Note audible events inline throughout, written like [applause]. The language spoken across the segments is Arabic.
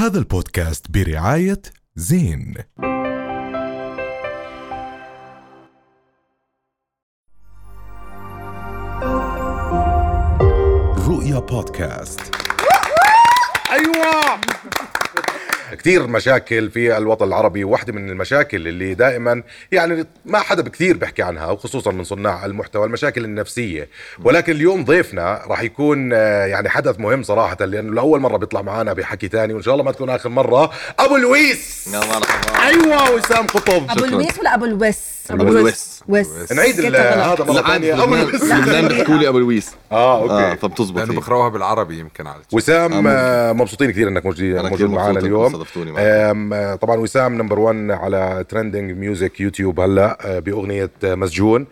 هذا البودكاست برعاية زين. رؤيا بودكاست. أيوه! كثير مشاكل في الوطن العربي واحدة من المشاكل اللي دائما يعني ما حدا كثير بيحكي عنها وخصوصا من صناع المحتوى المشاكل النفسية. ولكن اليوم ضيفنا راح يكون آه، يعني حدث مهم صراحة لأنه لأول مرة بيطلع معنا بحكي تاني وإن شاء الله ما تكون آخر مرة. أبو لويس! أيوة وسام قطب أبو لويس ولا أبو الوس؟ أبو الويس. وس نعيد. هذا مرة ثانية أبو لويس لبنان بيحكوا لي أبو لويس آه okay. فبتزبط لأنه. بقراوها بالعربي يمكن على وسام آه، مبسوطين كثير إنك موجود موجود معنا اليوم. آه، طبعا وسام number 1 على trending music يوتيوب هلا آه، بأغنية آه، مسجون.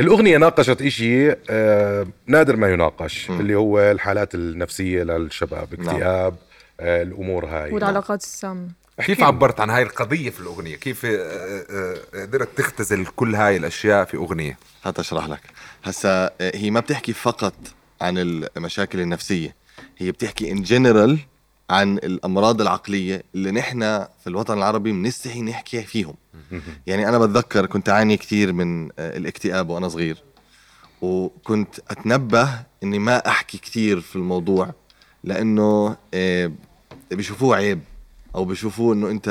الأغنية ناقشت إشي آه، نادر ما يناقش اللي هو الحالات النفسية للشباب اكتئاب آه، الأمور هاي. والعلاقات السامة كيف عبرت عن هاي القضية في الأغنية؟ كيف آه، آه، قدرت تختزل كل هاي الأشياء في أغنية؟ هات أشرح لك. هسا آه، هي ما بتحكي فقط عن المشاكل النفسية هي بتحكي ان جنرال عن الأمراض العقلية اللي نحن في الوطن العربي بنستحي نحكي فيهم. [laughs] يعني أنا بتذكر كنت أعاني كثير من آه، الاكتئاب وأنا صغير وكنت أتنبه إني ما أحكي كثير في الموضوع لأنه آه، بيشوفوه عيب. أو بيشوفوه إنه أنت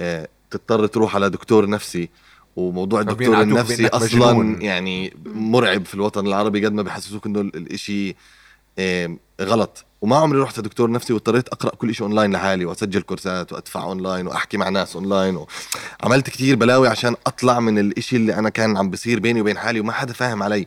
آه، تضطر تروح على دكتور نفسي. وموضوع الدكتور النفسي أصلا مجنون. يعني مرعب في الوطن العربي قد ما بحسسوك إنه ال- الإشي آه، غلط. وما عمري رحت دكتور نفسي واضطريت أقرأ كل شيء أونلاين لحالي وأسجل كورسات وأدفع أونلاين وأحكي مع ناس أونلاين و... عملت كتير بلاوي عشان أطلع من الإشي اللي أنا كان عم بصير بيني وبين حالي وما حدا فاهم علي.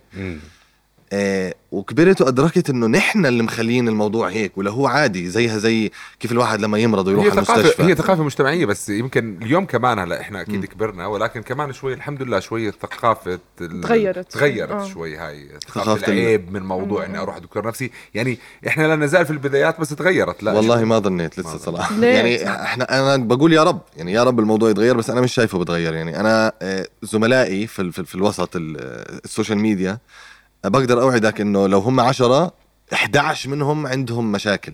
وكبرت وأدركت إنه نحن اللي مخلين الموضوع هيك ولا هو عادي زيها زي كيف الواحد لما يمرض ويروح هي على المستشفى هي ثقافة مجتمعية بس يمكن اليوم كمان هلا إحنا أكيد كبرنا ولكن كمان شوي الحمد لله شوي ثقافة تغيرت. تغيرت آه. شوي هاي ثقافة ثقافة ال- العيب من موضوع إني أروح دكتور نفسي يعني إحنا لا نزال في البدايات بس تغيرت لا والله. ما ظنيت لسه. صراحة ليه؟ يعني إحنا أنا بقول يا رب يعني يا رب الموضوع يتغير بس أنا مش شايفه بتغير يعني أنا آه، زملائي في ال- في, في الوسط ال- آه، ال social media آه، بقدر اوعدك إنه لو هم عشرة 11 منهم عندهم مشاكل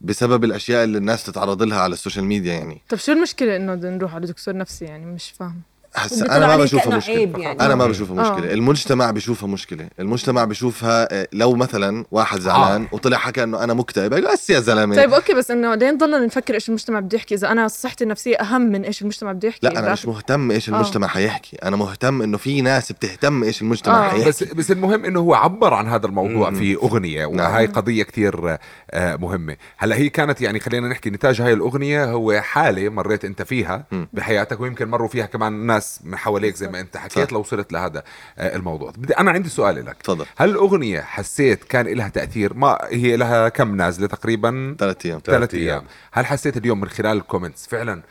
بسبب الأشياء اللي الناس تتعرض لها على ال social media يعني. طب شو المشكلة إنه نروح على دكتور نفسي يعني؟ مش فاهم. هسا أنا ما بشوفها مشكلة. عيب يعني. أنا ما بشوفها مشكلة. آه. المجتمع بشوفها مشكلة. المجتمع بشوفها آه، لو مثلا واحد زعلان وطلع حكى إنه أنا مكتئب بس يا زلمة. طيب okay بس إنه ليه نضلنا نفكر إيش المجتمع بده يحكي. إذا أنا صحتي النفسية أهم من إيش المجتمع بده يحكي لا أنا مش مهتم إيش المجتمع حيحكي. أنا مهتم إنه في ناس بتهتم إيش المجتمع آه. حيحكي. بس بس المهم إنه هو عبر عن هذا الموضوع مم. في أغنية وهي قضية كثير آه، مهمة. هلأ هي كانت يعني خلينا نحكي نتاج هاي الأغنية هو حالة مريت أنت فيها مم. بحياتك ويمكن مروا فيها كمان ناس من حواليك زي ما انت حكيت صح. لو وصلت لهذا آه، الموضوع. بدي أنا عندي سؤال لك. تفضل. هل الأغنية حسيت كان لها تأثير؟ ما هي لها كم نازلة تقريبا؟ ثلاث أيام. ثلاث. أيام. هل حسيت اليوم من خلال ال comments فعلا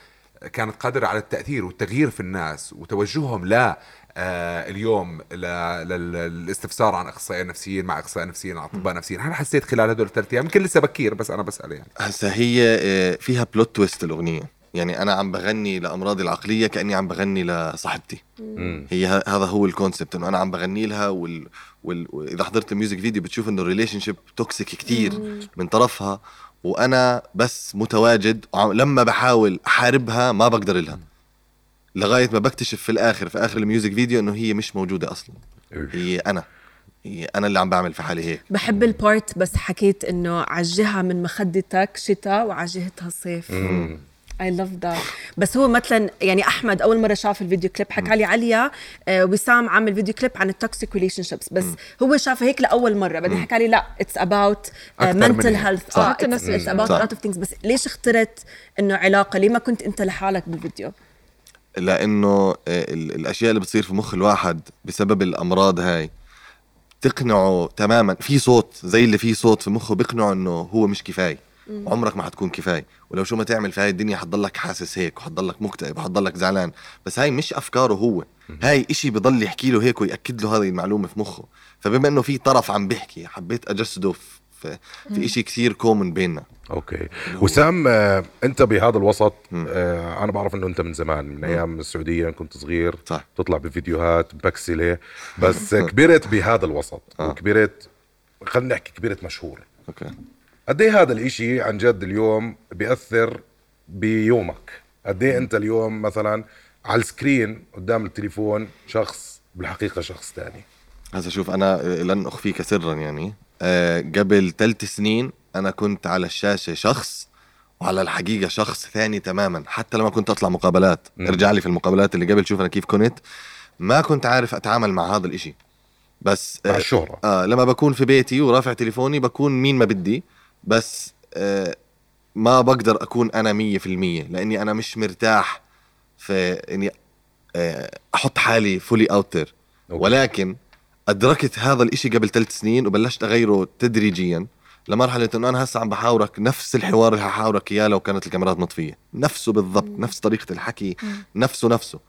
كانت قادرة على التأثير والتغيير في الناس وتوجههم لا آه اليوم للاستفسار عن أخصائيين نفسيين مع أخصائيين نفسيين مع أطباء نفسيين؟ هل حسيت خلال هدول الثلاث أيام؟ يمكن لسه بكير بس أنا بسأل يعني. هسا هي آه، فيها plot twist الأغنية. يعني أنا عم بغني لأمراضي العقلية كأني عم بغني لصاحبتي. مم. هي هذا هو ال concept إنه أنا عم بغني لها وال... وال... وإذا حضرت ال music video بتشوف إنه ال relationship toxic كتير من طرفها وأنا بس متواجد وعم... لما بحاول أحاربها ما بقدر لها لغاية ما بكتشف في الآخر في آخر ال music video إنه هي مش موجودة أصلا. هي أنا. هي أنا اللي عم بعمل في حالي هيك. بحب ال part بس حكيت إنه ع جهة من مخدتك شتاء وع جهة صيف. مم. I love that بس هو مثلا يعني أحمد أول مرة شاف الفيديو كليب حكى لي عليا آه وسام عامل فيديو كليب عن ال toxic relationships بس هو شافه هيك لأول مرة. بعدين حكى لي لا it's about mental هيك. health. آه it's about. lot of things بس ليش اخترت إنه علاقة؟ ليه ما كنت أنت لحالك بالفيديو؟ لأنه آه، ال- الأشياء اللي بتصير في مخ الواحد بسبب الأمراض هاي تقنعه تماما. في صوت زي اللي فيه صوت في مخه بيقنعه إنه هو مش كفاية. عمرك ما حتكون كفاية. ولو شو ما تعمل في هاي الدنيا حتضلك حاسس هيك وحتضلك مكتئب وحتضلك زعلان. بس هاي مش أفكاره هو. هاي إشي بضل يحكي له هيك ويأكد له هذه المعلومة في مخه. فبما إنه في طرف عم بيحكي حبيت أجسده في في, إشي كثير common بيننا. أوكي. وسام آه، أنت بهذا الوسط مم. آه، أنا بعرف إنه أنت من زمان من أيام السعودية كنت صغير صح. تطلع بفيديوهات بكسله بس [laughs] كبرت بهذا الوسط آه. وكبرت خلينا نحكي كبرت مشهور. أوكي. قد إيه هذا الإشي عن جد اليوم بيأثر بيومك؟ قد إيه أنت اليوم مثلا على السكرين قدام التليفون شخص بالحقيقة شخص تاني؟ هسا شوف أنا لن أخفيك سرا يعني. آه، قبل ثلاث سنين أنا كنت على الشاشة شخص وعلى الحقيقة شخص ثاني تماما حتى لما كنت أطلع مقابلات. مم. ارجع لي في المقابلات اللي قبل شوف أنا كيف كنت. ما كنت عارف أتعامل مع هذا الإشي. بس مع آه، الشهرة. آه لما بكون في بيتي ورافع تليفوني بكون مين ما بدي. بس آه ما بقدر أكون أنا مية في المية لأني أنا مش مرتاح في إني آه أحط حالي fully out there. ولكن أدركت هذا الإشي قبل ثلاث سنين وبلشت أغيره تدريجيا لمرحلة انه أنا هسه عم بحاورك نفس الحوار اللي ححاورك إياه لو كانت الكاميرات مطفية. نفسه بالضبط نفس طريقة الحكي نفسه نفسه.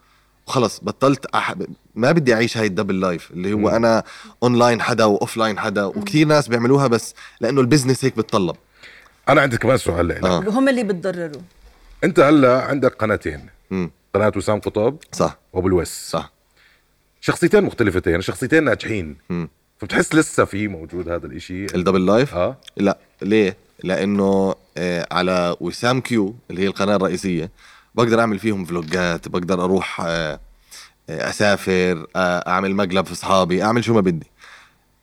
وخلص بطلت أح... ما بدي أعيش هاي ال double life اللي هو مم. أنا اونلاين حدا و offline حدا وكثير ناس بيعملوها بس لأنه ال business هيك بتطلب. أنا عندي كمان سؤال لك آه. هم اللي بتضرروا. أنت هلأ عندك قناتين. امم قناة وسام قطب صح. وأبو الوس. صح. شخصيتين مختلفتين شخصيتين ناجحين. مم. فبتحس لسه في موجود هذا الإشي؟ ال double life آه. لا. ليه؟ لأنه آه على وسام Q اللي هي القناة الرئيسية بقدر أعمل فيهم فلوجات بقدر أروح آه آه، أسافر آه أعمل مقلب في أصحابي أعمل شو ما بدي.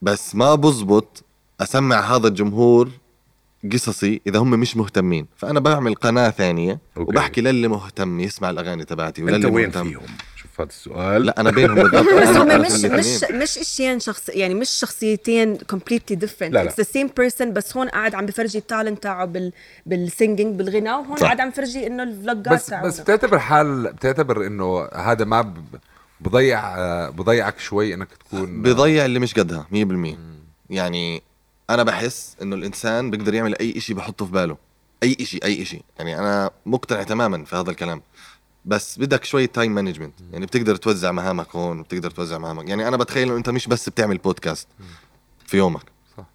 بس ما بزبط أسمع هذا الجمهور قصصي إذا هم مش مهتمين. فأنا بعمل قناة ثانية أوكي. وبحكي للي مهتم يسمع الأغاني تبعتي أنت وللي وين مهتم. فيهم؟ هذا السؤال. لا أنا بينهم [laughs] بالضبط. بس أنا هم مش. مش مش اشياء شخص يعني مش شخصيتين completely different. لا، لا. it's the same person بس هون قاعد عم بفرجي ال talent تاعه بال بال singing بالغناء وهون صح. قاعد عم بفرجي إنه الفلوجات بس تاعونه بس بتعتبر حال بتعتبر إنه هذا ما ب- بضيع بضيعك شوي إنك تكون بضيع اللي مش قدها 100% يعني أنا بحس إنه الإنسان بيقدر يعمل أي إشي بحطه في باله. أي إشي أي إشي. يعني أنا مقتنع تماما في هذا الكلام. بس بدك شوية time management يعني بتقدر توزع مهامك هون وبتقدر توزع مهامك. يعني أنا بتخيل إنه أنت مش بس بتعمل بودكاست في يومك. صح.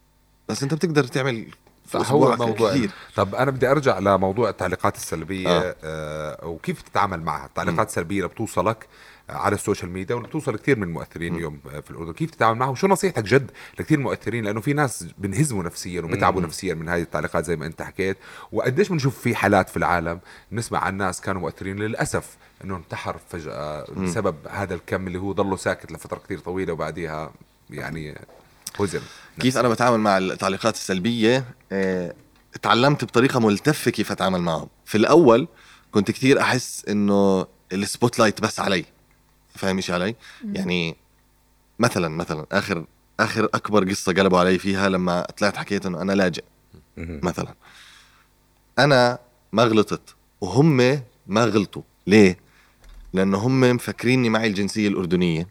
بس أنت بتقدر تعمل هو موضوع كثير طب أنا بدي أرجع لموضوع التعليقات السلبية آه. آه. وكيف تتعامل معها؟ التعليقات السلبية اللي بتوصلك على السوشيال ميديا واللي بتوصل كثير من المؤثرين اليوم في الأردن. كيف تتعامل معها وشو نصيحتك جد لكثير مؤثرين؟ لأنه في ناس بنهزموا نفسيا وبتعبوا نفسيا من هذه التعليقات زي ما أنت حكيت. وقديش بنشوف في حالات في العالم؟ بنسمع عن ناس كانوا مؤثرين للأسف إنه انتحر فجأة بسبب هذا الكم اللي هو ضله ساكت لفترة كثير طويلة وبعديها يعني هزم كيف أنا بتعامل مع التعليقات السلبية؟ آه، تعلمت بطريقة ملتفه كيف اتعامل معهم. في الأول كنت كثير أحس إنه ال spotlight بس علي. فاهم إيش علي؟ يعني مثلا مثلا آخر آخر أكبر قصة قلبوا علي فيها لما طلعت حكيت إنه أنا لاجئ مهم. مثلا. أنا ما غلطت وهم ما غلطوا. ليه؟ لأنه هم مفكريني معي الجنسية الأردنية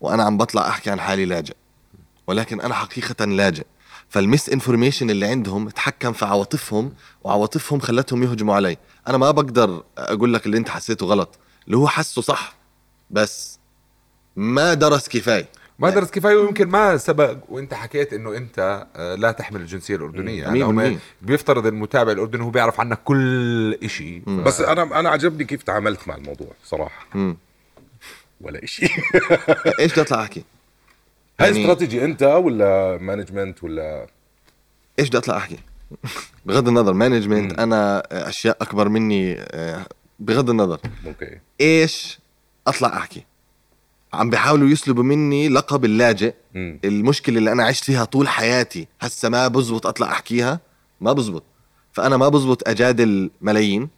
وأنا عم بطلع أحكي عن حالي لاجئ. ولكن أنا حقيقه لاجئ. فالمس إنفورميشن اللي عندهم تحكم في عواطفهم وعواطفهم خلتهم يهجموا علي. أنا ما بقدر أقول لك اللي أنت حسيته غلط. اللي هو حسه صح. بس ما درس كفاية. ما درس كفاية ويمكن ما سبق وانت حكيت إنه أنت لا تحمل الجنسية الأردنية. مم. يعني هم 100%. بيفترض المتابع الأردني هو بيعرف عنك كل شيء بس أنا أنا عجبني كيف تعاملت مع الموضوع صراحة. مم. ولا شيء [laughs] إيش بدي اطلع أحكي؟ هاي يعني- استراتيجي أنت ولا management ولا؟ إيش بدي أطلع أحكي؟ بغض النظر management أنا أشياء أكبر مني آه، بغض النظر. أوكي. إيش أطلع أحكي. عم بيحاولوا يسلبوا مني لقب اللاجئ مم. المشكلة اللي أنا عشت فيها طول حياتي. هسه ما بزبط أطلع أحكيها. ما بزبط. فأنا ما بزبط اجادل ملايين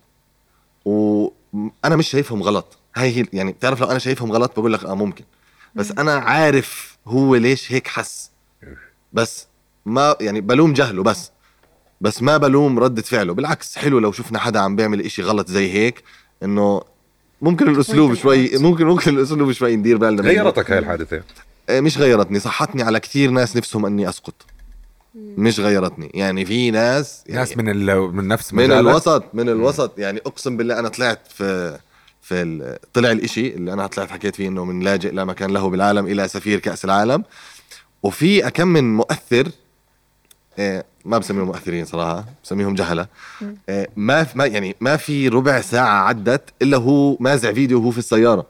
وأنا مش شايفهم غلط. هاي هي يعني بتعرف لو أنا شايفهم غلط بقول لك آه ممكن. بس أنا عارف هو ليش هيك حس. بس ما يعني بلوم جهله بس. بس ما بلوم ردة فعله. بالعكس حلو لو شفنا حدا عم بيعمل إشي غلط زي هيك إنه ممكن الأسلوب شوي ممكن ممكن الأسلوب شوي ندير بالنا. غيرتك هاي الحادثة؟ آه، مش غيرتني صحتني على كثير ناس نفسهم أني أسقط. مش غيرتني. يعني في ناس يعني ناس من ال... من نفس من. الوسط من الوسط. يعني أقسم بالله أنا طلعت في في ال- طلع الإشي اللي أنا طلعت حكيت فيه إنه من لاجئ لا مكان له بالعالم إلى سفير كأس العالم. وفي أكم من مؤثر آه، ما بسميهم مؤثرين صراحة بسميهم جهلة. آه، ما ما يعني ما في ربع ساعة عدت إلا هو مازع فيديو وهو في السيارة.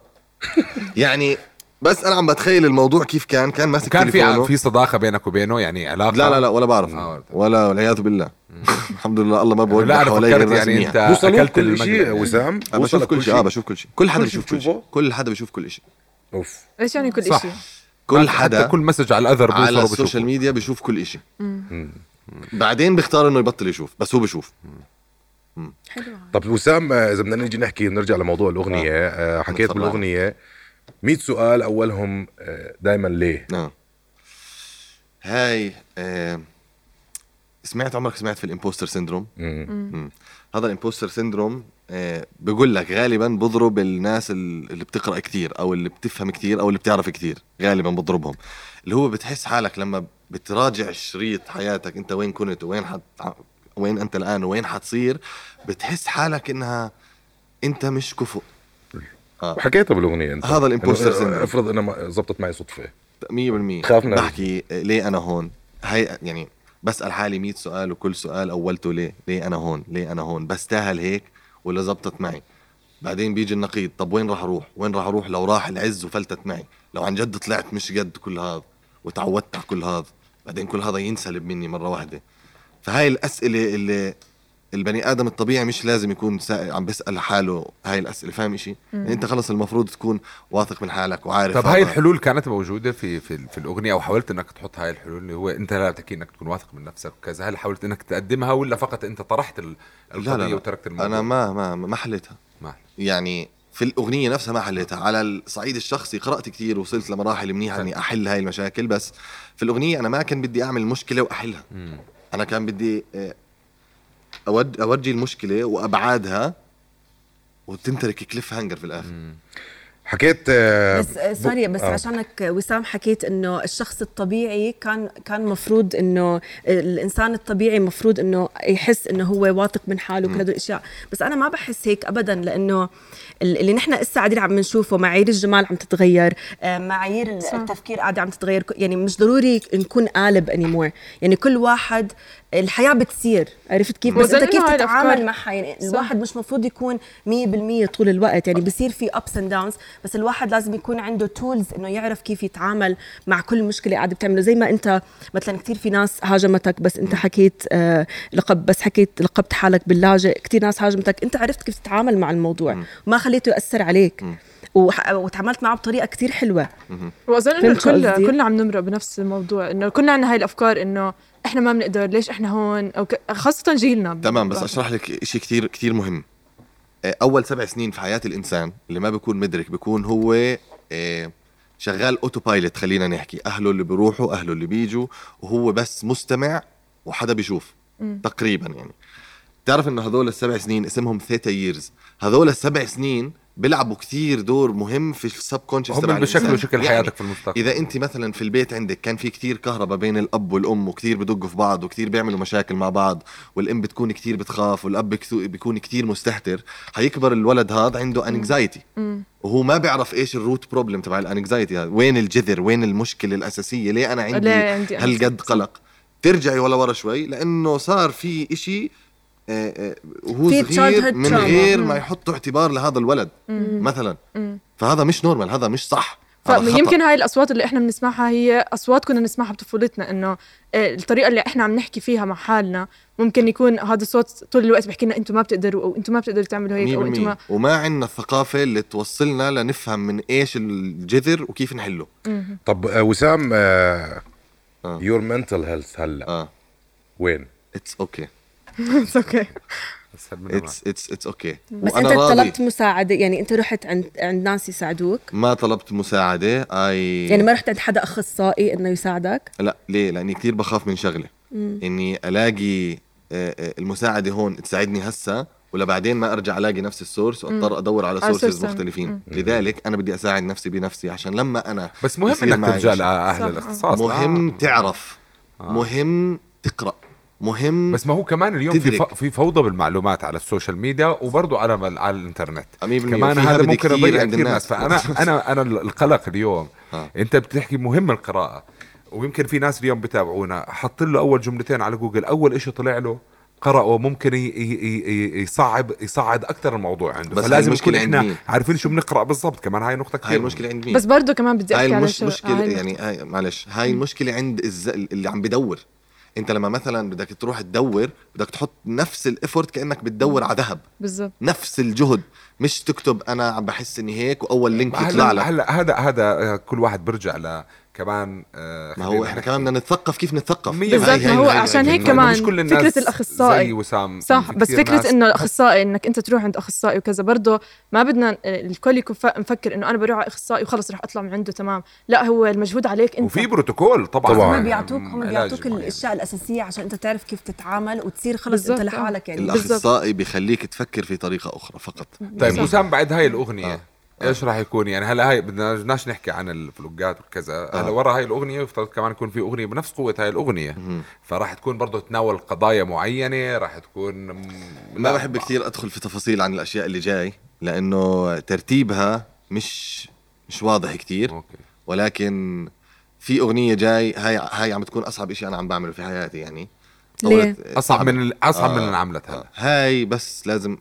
[laughs] يعني بس أنا عم بتخيل الموضوع كيف كان كان ماسك كان في في صداقة بينك وبينه؟ يعني علاقة؟ لا لا لا ولا بعرف آه. ولا والعياذ بالله. [laughs] الحمد لله الله ما بوجه لا أنا فكرت يعني أنت أكلت كل شيء. وسام؟ بشوف كل شيء. آه بشوف كل شيء. كل حدا كل شيء بيشوف كل؟ شيء. كل حدا بيشوف كل شيء. أوف. إيش يعني كل صح. شيء؟ كل حتى حدا كل مسج على الأذر على السوشيال. ميديا بيشوف كل شيء بعدين بيختار إنه يبطل يشوف بس هو بيشوف حلو. طب وسام آه، إذا بدنا نيجي نحكي نرجع لموضوع الأغنية. آه. حكيت تفضل. بالأغنية. 100 سؤال أولهم دائما ليه؟ نعم. هاي آه سمعت عمرك سمعت في ال imposter syndrome. هذا ال imposter syndrome آه بقول لك غالبا بضرب الناس ال- اللي بتقرأ كتير أو اللي بتفهم كتير أو اللي بتعرف كتير غالبا بضربهم. اللي هو بتحس حالك لما بتراجع شريط حياتك أنت وين كنت وين حت وين أنت الآن وين حتصير بتحس حالك إنها أنت مش كفؤ وحكيتها بالأغنية أنت. هذا ال imposter آه، syndrome. افرض إنها ما- زبطت معي صدفه 100% تخاف من بحكي آه، ليه أنا هون؟ هاي يعني بسأل حالي 100 سؤال وكل سؤال أولته ليه؟ ليه أنا هون؟ ليه أنا هون؟ بستاهل هيك ولا زبطت معي. بعدين بيجي النقيض طب وين راح أروح؟ وين راح أروح لو راح العز وفلتت معي؟ لو عن جد طلعت مش قد كل هذا وتعودت على كل هذا. بعدين كل هذا ينسلب مني مرة واحدة. فهاي الأسئلة اللي البني آدم الطبيعي مش لازم يكون سا... عم بيسأل حاله هاي الأسئلة فاهم شيء يعني أنت خلص المفروض تكون واثق من حالك وعارف طب هاي الحلول كانت موجودة في في, في الأغنية أو حاولت إنك تحط هاي الحلول اللي هو أنت لا بتحكي إنك تكون واثق من نفسك وكذا هل حاولت إنك تقدمها ولا فقط أنت طرحت القضية لا, لا. وتركت الموضوع؟ أنا ما ما ما حليتها. ما يعني في الأغنية نفسها ما حليتها. على الصعيد الشخصي قرأت كثير وصلت لمراحل منيحة إني أحل هاي المشاكل بس في الأغنية أنا ما كان بدي أعمل مشكلة وأحلها. مم. أنا كان بدي آه، أورجي المشكلة وأبعادها وتنترك cliffhanger في الآخر. حكيت آه، بس آه، sorry بس آه. عشانك وسام حكيت إنه الشخص الطبيعي كان كان مفروض إنه الإنسان الطبيعي مفروض إنه يحس إنه هو واثق من حاله وكل هدول الأشياء بس أنا ما بحس هيك ابدا لإنه ال- اللي نحن هسه قاعدين عم نشوفه معايير الجمال عم تتغير آه، معايير صح. التفكير قاعدة عم تتغير يعني مش ضروري نكون قالب انيمور يعني كل واحد الحياة بتصير عرفت كيف بس أنت كيف تتعامل. معها يعني. الواحد مش مفروض يكون 100% طول الوقت يعني بصير في ups and downs بس الواحد لازم يكون عنده tools إنه يعرف كيف يتعامل مع كل مشكلة قاعدة بتعمله. زي ما أنت مثلا كثير في ناس هاجمتك بس أنت حكيت آه لقب بس حكيت لقبت حالك باللاجئ. كثير ناس هاجمتك. أنت عرفت كيف تتعامل مع الموضوع. وما خليته يأثر عليك. وتعاملت معه بطريقة كثير حلوة. وأظن إنه قصدي؟ كلنا عم نمرق بنفس الموضوع. إنه كلنا عندنا هاي الأفكار إنه إحنا ما بنقدر ليش إحنا هون؟ أو. خاصة جيلنا. تمام بس أشرح لك شيء كثير كثير مهم. أول سبع سنين في حياة الإنسان اللي ما بيكون مدرك بيكون هو آه، شغال auto pilot خلينا نحكي. أهله اللي بيروحوا أهله اللي بيجوا وهو بس مستمع وحدا بيشوف تقريبا يعني. تعرف إنه هذول السبع سنين اسمهم theta years هذول السبع سنين بيلعبوا كثير دور مهم في ال subconscious هم بشكلوا شكل حياتك في المستقبل. إذا أنت مثلا في البيت عندك كان في كتير كهرباء بين الأب والأم وكتير بدقوا في بعض وكتير بيعملوا مشاكل مع بعض والأم بتكون كتير بتخاف والأب بيكون كتير مستهتر حيكبر الولد هذا عنده anxiety وهو ما بيعرف إيش ال root problem تبع ال anxiety هذا. وين الجذر؟ وين المشكلة الأساسية؟ ليه أنا عندي, ليه عندي هالقد؟ قلق؟ ترجعي ولا ورا شوي لأنه صار في إشي وهو في صغير childhood من. غير ما يحطوا اعتبار لهذا الولد مثلا. فهذا مش نورمال هذا مش صح. فيمكن هاي الأصوات اللي إحنا بنسمعها هي أصوات كنا نسمعها بطفولتنا إنه آه، الطريقة اللي إحنا عم نحكي فيها مع حالنا ممكن يكون هذا الصوت طول الوقت بيحكي لنا أنتم ما بتقدروا أو أنتم ما بتقدروا تعملوا هيك أو أنتم ما 100% وما عندنا الثقافة اللي توصلنا لنفهم من إيش الجذر وكيف نحله. طب آه، وسام آه. your mental health هلا آه. وين؟ it's okay it's okay it's it's it's okay بس أنت طلبت مساعدة يعني أنت رحت عند عند ناس يساعدوك؟ ما طلبت مساعدة اي يعني ما رحت عند حدا أخصائي إنه يساعدك؟ لا ليه؟ لأني كثير بخاف من شغلة إني ألاقي آه، آه، المساعدة هون تساعدني هسا ولا بعدين ما أرجع ألاقي نفس ال source وأضطر أدور على sources مختلفين. لذلك أنا بدي أساعد نفسي بنفسي عشان لما أنا بس مهم إنك شيء. لاهل. الاختصاص. مهم آه. تعرف. مهم تقرأ. مهم بس ما هو كمان اليوم في تدرك. ف- في فوضى بالمعلومات على السوشيال ميديا وبرضه على على الإنترنت. 100% كمان هذا ممكن يضيع عند كثير الناس. ناس فأنا أنا أنا القلق اليوم. آه. أنت بتحكي مهم القراءة ويمكن في ناس اليوم بتابعونا. حط له أول جملتين على جوجل. أول إشي طلع له قرأه ممكن يصعب يصعد أكثر الموضوع عنده. بس فلازم المشكلة نكون عند إحنا مين؟ عارفين شو بنقرأ بالضبط. كمان هاي نقطة كثير هاي المشكلة عند مين؟ بس برضه كمان بدي هاي احكي هاي يعني هاي معلش. هاي المشكلة عند الز... اللي عم بدور. انت لما مثلا بدك تروح تدور بدك تحط نفس ال effort كأنك بتدور على ذهب. بالضبط نفس الجهد. مش تكتب أنا عم بحس إني هيك وأول link يطلع لك. هلا هذا هذا كل واحد بيرجع ل كمان آه، ما هو إحنا. كمان بدنا نتثقف كيف نتثقف بالضبط ما هو هاي- عشان هيك كمان مش كل الناس فكرة الأخصائي زي وسام صح بس ناس- إنه الأخصائي إنك أنت تروح عند أخصائي وكذا برضه ما بدنا الكل يكون فا- مفكر إنه أنا بروح على أخصائي وخلص رح أطلع من عنده تمام لا هو المجهود عليك أنت وفي بروتوكول طبعا طبعاً. هم بيعطوك هم بيعطوك. الأشياء الأساسية عشان أنت تعرف كيف تتعامل وتصير خلص أنت. لحالك يعني. الأخصائي بيخليك تفكر في طريقة أخرى فقط طيب. وسام بعد هاي الأغنية آه. إيش راح يكون؟ يعني هلا هاي بدنا بدناش نحكي عن الفلوجات وكذا. هلا ورا هاي الأغنية يفترض كمان يكون في أغنية بنفس قوة هاي الأغنية. فراح تكون برضه تناول قضايا معينة راح تكون ما بحب كثير أدخل في تفاصيل عن الأشياء اللي جاي لأنه ترتيبها مش مش واضح كثير ولكن في أغنية جاي هاي هاي عم تكون أصعب شيء أنا عم بعمله في حياتي يعني. ليه؟ أصعب من أصعب آه. من اللي انعملت هلا آه. هاي بس لازم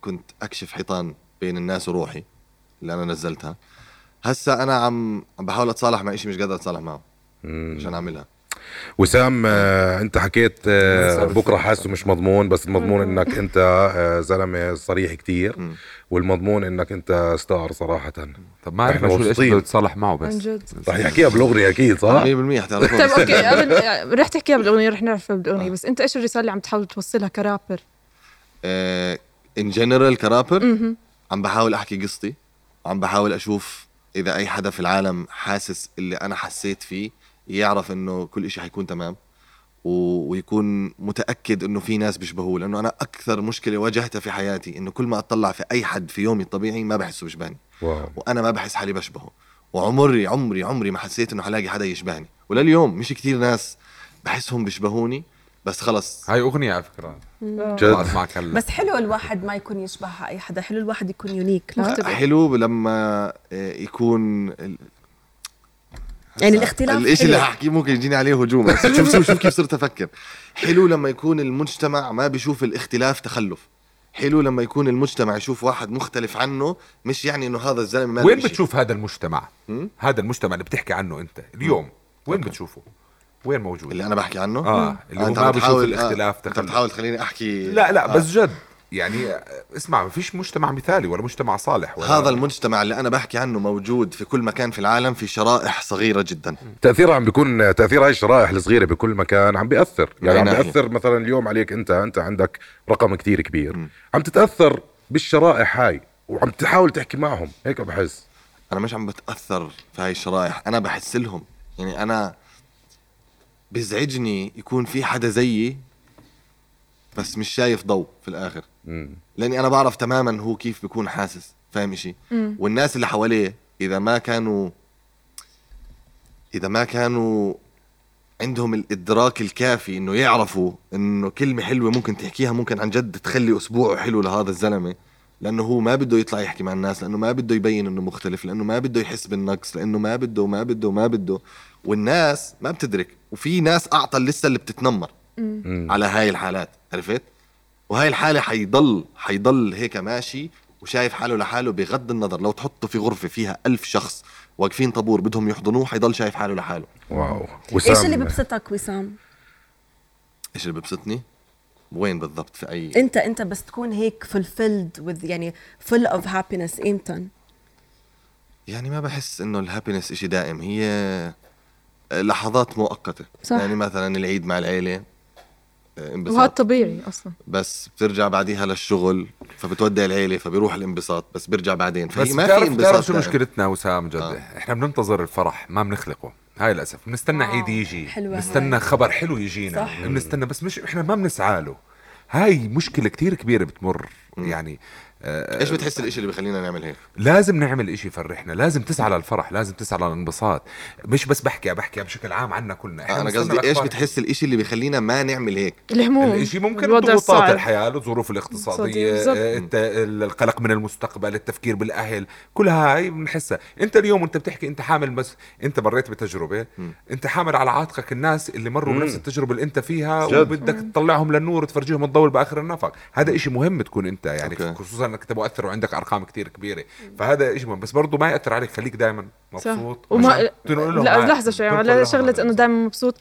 كنت أكشف حيطان بين الناس وروحي. اللي أنا نزلتها. هسا أنا عم عم بحاول أتصالح مع شيء مش قادر أتصالح معه عشان أعملها. وسام آه، أنت حكيت آه، بكرة حاسه مش مضمون بس المضمون إنك أنت آه، زلمة صريح كتير مم. والمضمون إنك أنت star صراحة. طب ما أعرف إحنا شو إيش مبسوطين. بدي اتصالح معه عن بس جد. رح يحكيها بالأغنية أكيد صح؟ 100% حتعرفوا طيب okay قبل رح تحكيها بالأغنية رح نعرفها بالأغنية. بس أنت إيش الرسالة اللي عم تحاول توصلها ك rapper؟ in general ك rapper. عم بحاول أحكي قصتي. وعم بحاول أشوف إذا أي حدا في العالم حاسس اللي أنا حسيت فيه يعرف إنه كل إشي حيكون تمام. ويكون متأكد إنه في ناس بيشبهوه لأنه أنا أكثر مشكلة واجهتها في حياتي إنه كل ما أطلع في أي حد في يومي الطبيعي ما بحسه بيشبهني. واو. وأنا ما بحس حالي بشبهه. وعمري عمري عمري ما حسيت إنه حلاقي حدا يشبهني. ولليوم مش كثير ناس بحسهم بيشبهوني بس خلص. هاي أغنية على فكرة. جد. معك هلا بس حلو الواحد ما يكون يشبه أي حدا حلو الواحد يكون يونيك لا مختلف. حلو لما آه، يكون ال- يعني الاختلاف الإشي اللي حلو. ححكيه ممكن يجيني عليه هجوم. بس شوف شوف شوف كيف صرت أفكر. حلو لما يكون المجتمع ما بيشوف الاختلاف تخلف. حلو لما يكون المجتمع يشوف واحد مختلف عنه مش يعني إنه هذا الزلمة ما وين. بتشوف هذا المجتمع؟ هذا المجتمع اللي بتحكي عنه أنت اليوم. وين بتشوفه؟ وين موجود؟ اللي أنا بحكي عنه؟ آه اللي هو أنت ما عم بيشوف تحاول- الاختلاف آه. انت بتحاول تخليني أحكي. لا لا آه. بس جد يعني آه، اسمع ما فيش مجتمع مثالي ولا مجتمع صالح ولا هذا المجتمع اللي أنا بحكي عنه موجود في كل مكان في العالم في شرائح صغيرة جدا. تاثيرها عم بيكون تأثير هاي الشرائح الصغيرة بكل مكان عم بيأثر. يعني من عم ناحية. بيأثر مثلا اليوم عليك أنت أنت عندك رقم كتير كبير. م. عم تتأثر بالشرائح هاي وعم تحاول تحكي معهم هيك بحس. أنا مش عم بتأثر في هاي الشرائح أنا بحس لهم. يعني أنا بيزعجني يكون في حدا زيي بس مش شايف ضوء في الآخر مم. لأني أنا بعرف تماما هو كيف بيكون حاسس فاهم مم. والناس اللي حواليه إذا ما كانوا إذا ما كانوا عندهم الإدراك الكافي إنه يعرفوا إنه كلمة حلوة ممكن تحكيها ممكن عن جد تخلي اسبوعه حلو لهذا الزلمة لأنه هو ما بده يطلع يحكي مع الناس لأنه ما بده يبين إنه مختلف لأنه ما بده يحس بالنقص لأنه ما بده وما بده وما بده والناس ما بتدرك وفي ناس أعطى لسه اللي بتتنمر مم. على هاي الحالات عرفت؟ وهاي الحالة حيضل حيضل هيك ماشي وشايف حاله لحاله بغض النظر لو تحطه في غرفة فيها ألف شخص واقفين طابور بدهم يحضنوه حيضل شايف حاله لحاله. واو. إيش اللي ببسطك وسام؟ إيش اللي ببسطني؟ وين بالضبط؟ في اي أنت أنت بس تكون هيك fulfilled with يعني full of happiness إمتى؟ يعني ما بحس إنه ال happiness إشي دائم هي لحظات مؤقتة. صح. يعني مثلا العيد مع العيلة آه، وهذا انبساط طبيعي أصلا. بس بترجع بعديها للشغل فبتودع العيلة فبيروح الانبساط بس بيرجع بعدين. بس فهي ما في بتعرف انبساط بتعرف شو دائم. مشكلتنا وسام جد؟ آه. إحنا بننتظر الفرح ما بنخلقه. هاي للأسف. بنستنى واو، عيد يجي. حلوة بنستنى. خبر حلو يجينا. بنستنى بس مش إحنا ما بنسعى له. هاي مشكلة كتير كبيرة بتمر. يعني آه إيش بتحس الإشي اللي بخلينا نعمل هيك لازم نعمل إشي يفرحنا لازم تسعى للفرح لازم تسعى للانبساط مش بس بحكي بحكي بشكل عام عنا كلنا أنا قصدي إيش. بتحس الإشي اللي بيخلينا ما نعمل هيك الهموم الإشي ممكن ضغوطات الحياة الظروف الاقتصادية. آه، الت- القلق من المستقبل التفكير بالأهل كل هاي بنحسها أنت اليوم وأنت بتحكي أنت حامل بس أنت مريت بتجربة أنت حامل على عاتقك الناس اللي مروا. بنفس التجربة اللي أنت فيها جد. وبدك تطلعهم للنور وتفرجيهم الضوء بآخر النفق هذا إشي مهم تكون أنت يعني okay. خصوصا أنك أنت مؤثر وعندك أرقام كتير كبيرة. فهذا مهم. بس برضه ما يأثر عليك خليك دائما صح. مبسوط. وما تنقل لهم لا لحظة شوي. على شغلة. إنه دائما مبسوط.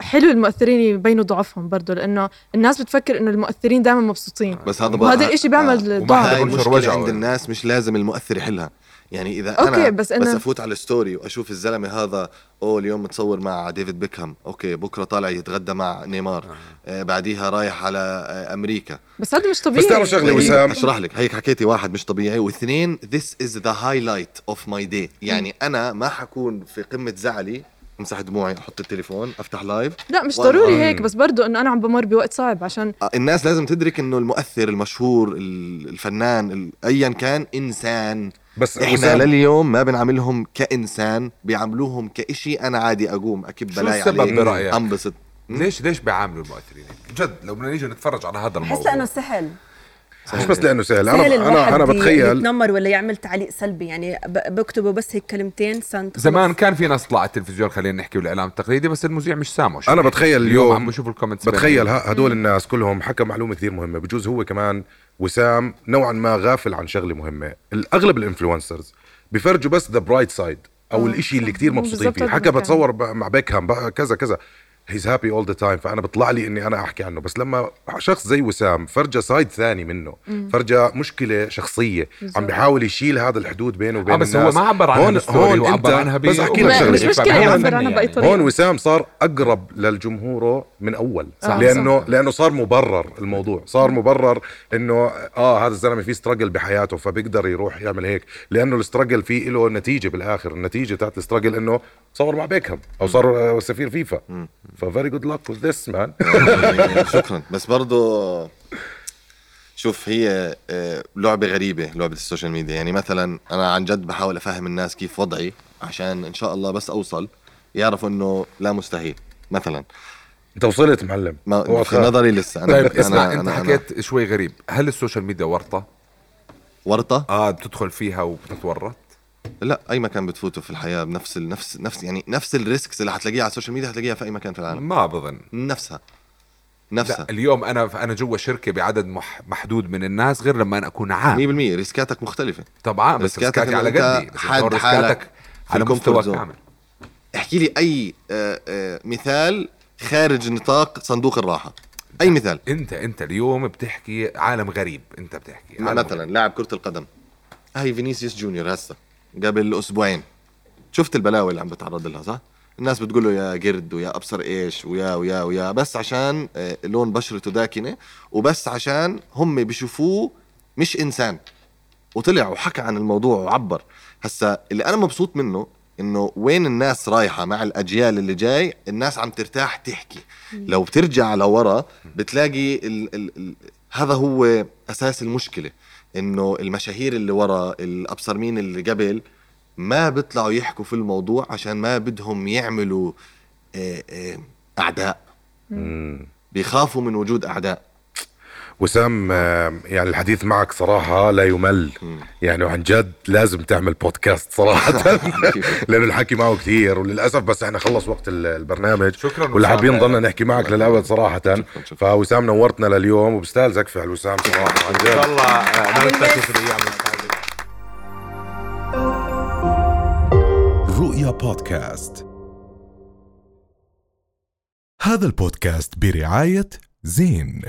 حلو المؤثرين يبينوا ضعفهم برضه لأنه الناس بتفكر إنه المؤثرين دائما مبسوطين. بس هذا وهذا الاشي بيعمل وما ضعف عند الناس مش لازم المؤثر يحلها. يعني إذا okay، أنا بس بس, أنا- أفوت على ال story وأشوف الزلمة هذا أوه اليوم متصور مع ديفيد بيكهام. okay بكرة طالع يتغدى مع نيمار. آه. بعديها رايح على آه أمريكا. بس هذا مش طبيعي بس تعرف شغلة هيك وسام؟ أشرح لك. هيك حكيتي واحد مش طبيعي. واثنين this is the highlight of my day. يعني أنا ما حكون في قمة زعلي. امسح دموعي أحط التليفون أفتح live لا مش ضروري هيك بس برضه إنه أنا عم بمر بوقت صعب عشان آه، الناس لازم تدرك إنه المؤثر المشهور ال- الفنان ال- ايا كان إنسان. بس إحنا وسام لليوم ما بنعاملهم كإنسان بيعاملوهم كإشي أنا عادي أقوم أكب شو بلاي السبب عليه برأيك؟ أنبسط. ليش ليش بيعاملوا المؤثرين؟ هيك؟ جد لو بدنا نيجي نتفرج على هذا الموضوع. بحس لأنه سهل. مش بس لأنه سهل أنا سهل أنا الواحد أنا بتخيل. يتنمر ولا يعمل تعليق سلبي يعني ب- بكتبوا بس هيك كلمتين سنت زمان كان في ناس تطلع على التلفزيون خلينا نحكي بالاعلام التقليدي بس المذيع مش سامعه. شو أنا. بتخيل اليوم اليوم عم بشوف ال comments بتخيل هدول الناس كلهم حكى معلومة كثير مهمة بجوز هو كمان وسام نوعا ما غافل عن شغلة مهمة. الأغلب ال influencers بيفرجوا بس the bright side أو الإشي اللي كثير مو مبسوطين فيه. حكى. بتصور مع بيكهام بقى كذا كذا. he's happy all the time فأنا بيطلع لي إني أنا أحكي عنه. بس لما شخص زي وسام فرجى side ثاني منه. فرجى مشكلة شخصية. عم بيحاول يشيل هذا الحدود بينه وبين آه بس الناس. هو ما عبر عنها هون هون هو انت عبر عنها بس أحكي لك شغلة. مش مشكلة هون يعبر فني عنها باي يعني. طريقه هون وسام صار أقرب للجمهوره من أول. صح. لأنه صح. لأنه صار مبرر الموضوع. صار مبرر إنه آه هذا الزلمة في struggle بحياته فبيقدر يروح يعمل هيك. لأنه ال struggle فيه له نتيجة بالآخر. النتيجة تاعت ال struggle إنه صور مع بيكهام أو صار آه، سفير فيفا ف very good luck with this man شكرا. بس برضو شوف هي آه، لعبة غريبة لعبة السوشيال ميديا. يعني مثلا أنا عن جد بحاول أفهم الناس كيف وضعي عشان إن شاء الله بس أوصل يعرفوا إنه لا مستحيل. مثلا. أنت وصلت معلم. ما في. نظري لسه. أنا طيب أنا اسمع أنا انت أنا حكيت شوي غريب. هل السوشيال ميديا ورطة؟ ورطة؟ آه بتدخل فيها وبتتورط؟ لا أي مكان بتفوته في الحياة بنفس ال- نفس نفس يعني نفس ال risks اللي حتلاقيها على السوشيال ميديا حتلاقيها في أي مكان في العالم. ما بظن نفسها. لا نفسها. اليوم أنا أنا جوا شركة بعدد مح محدود من الناس غير لما أنا أكون عام. 100% risk اتك مختلفة. طبعا بس risk اتك على قدي حد حالك على مستوى. كامل. احكي لي أي آه، آه، مثال خارج نطاق صندوق الراحة. أي مثال. أنت أنت اليوم بتحكي عالم غريب. أنت بتحكي عالم مثلا. لاعب كرة القدم. هاي فينيسيوس جونيور هسه. قبل أسبوعين. شفت البلاوي اللي عم بتعرض لها صح؟ الناس بتقول له يا قرد ويا أبصر إيش ويا ويا ويا بس عشان آه، لون بشرته داكنة وبس عشان هم بيشوفوه مش إنسان. وطلع وحكى عن الموضوع وعبر. هسا اللي أنا مبسوط منه إنه وين الناس رايحة مع الأجيال اللي جاي الناس عم ترتاح تحكي. لو بترجع لورا بتلاقي ال ال ال هذا هو أساس المشكلة. إنه المشاهير اللي ورا الابصر مين اللي قبل ما بيطلعوا يحكوا في الموضوع عشان ما بدهم يعملوا آه، آه، أعداء. بيخافوا من وجود أعداء. وسام آه، يعني الحديث معك صراحة لا يمل. يعني عن جد لازم تعمل بودكاست صراحة. [laughs] لأنه الحكي معه كثير وللأسف بس إحنا خلص وقت ال- البرنامج. شكراً واللي. حابين نضلنا نحكي معك للأبد صراحة. فوسام نورتنا لليوم وبستاهل زكفة على وسام صراحة. عن إن شاء جد الله آه، رؤيا بودكاست. هذا البودكاست برعاية زين.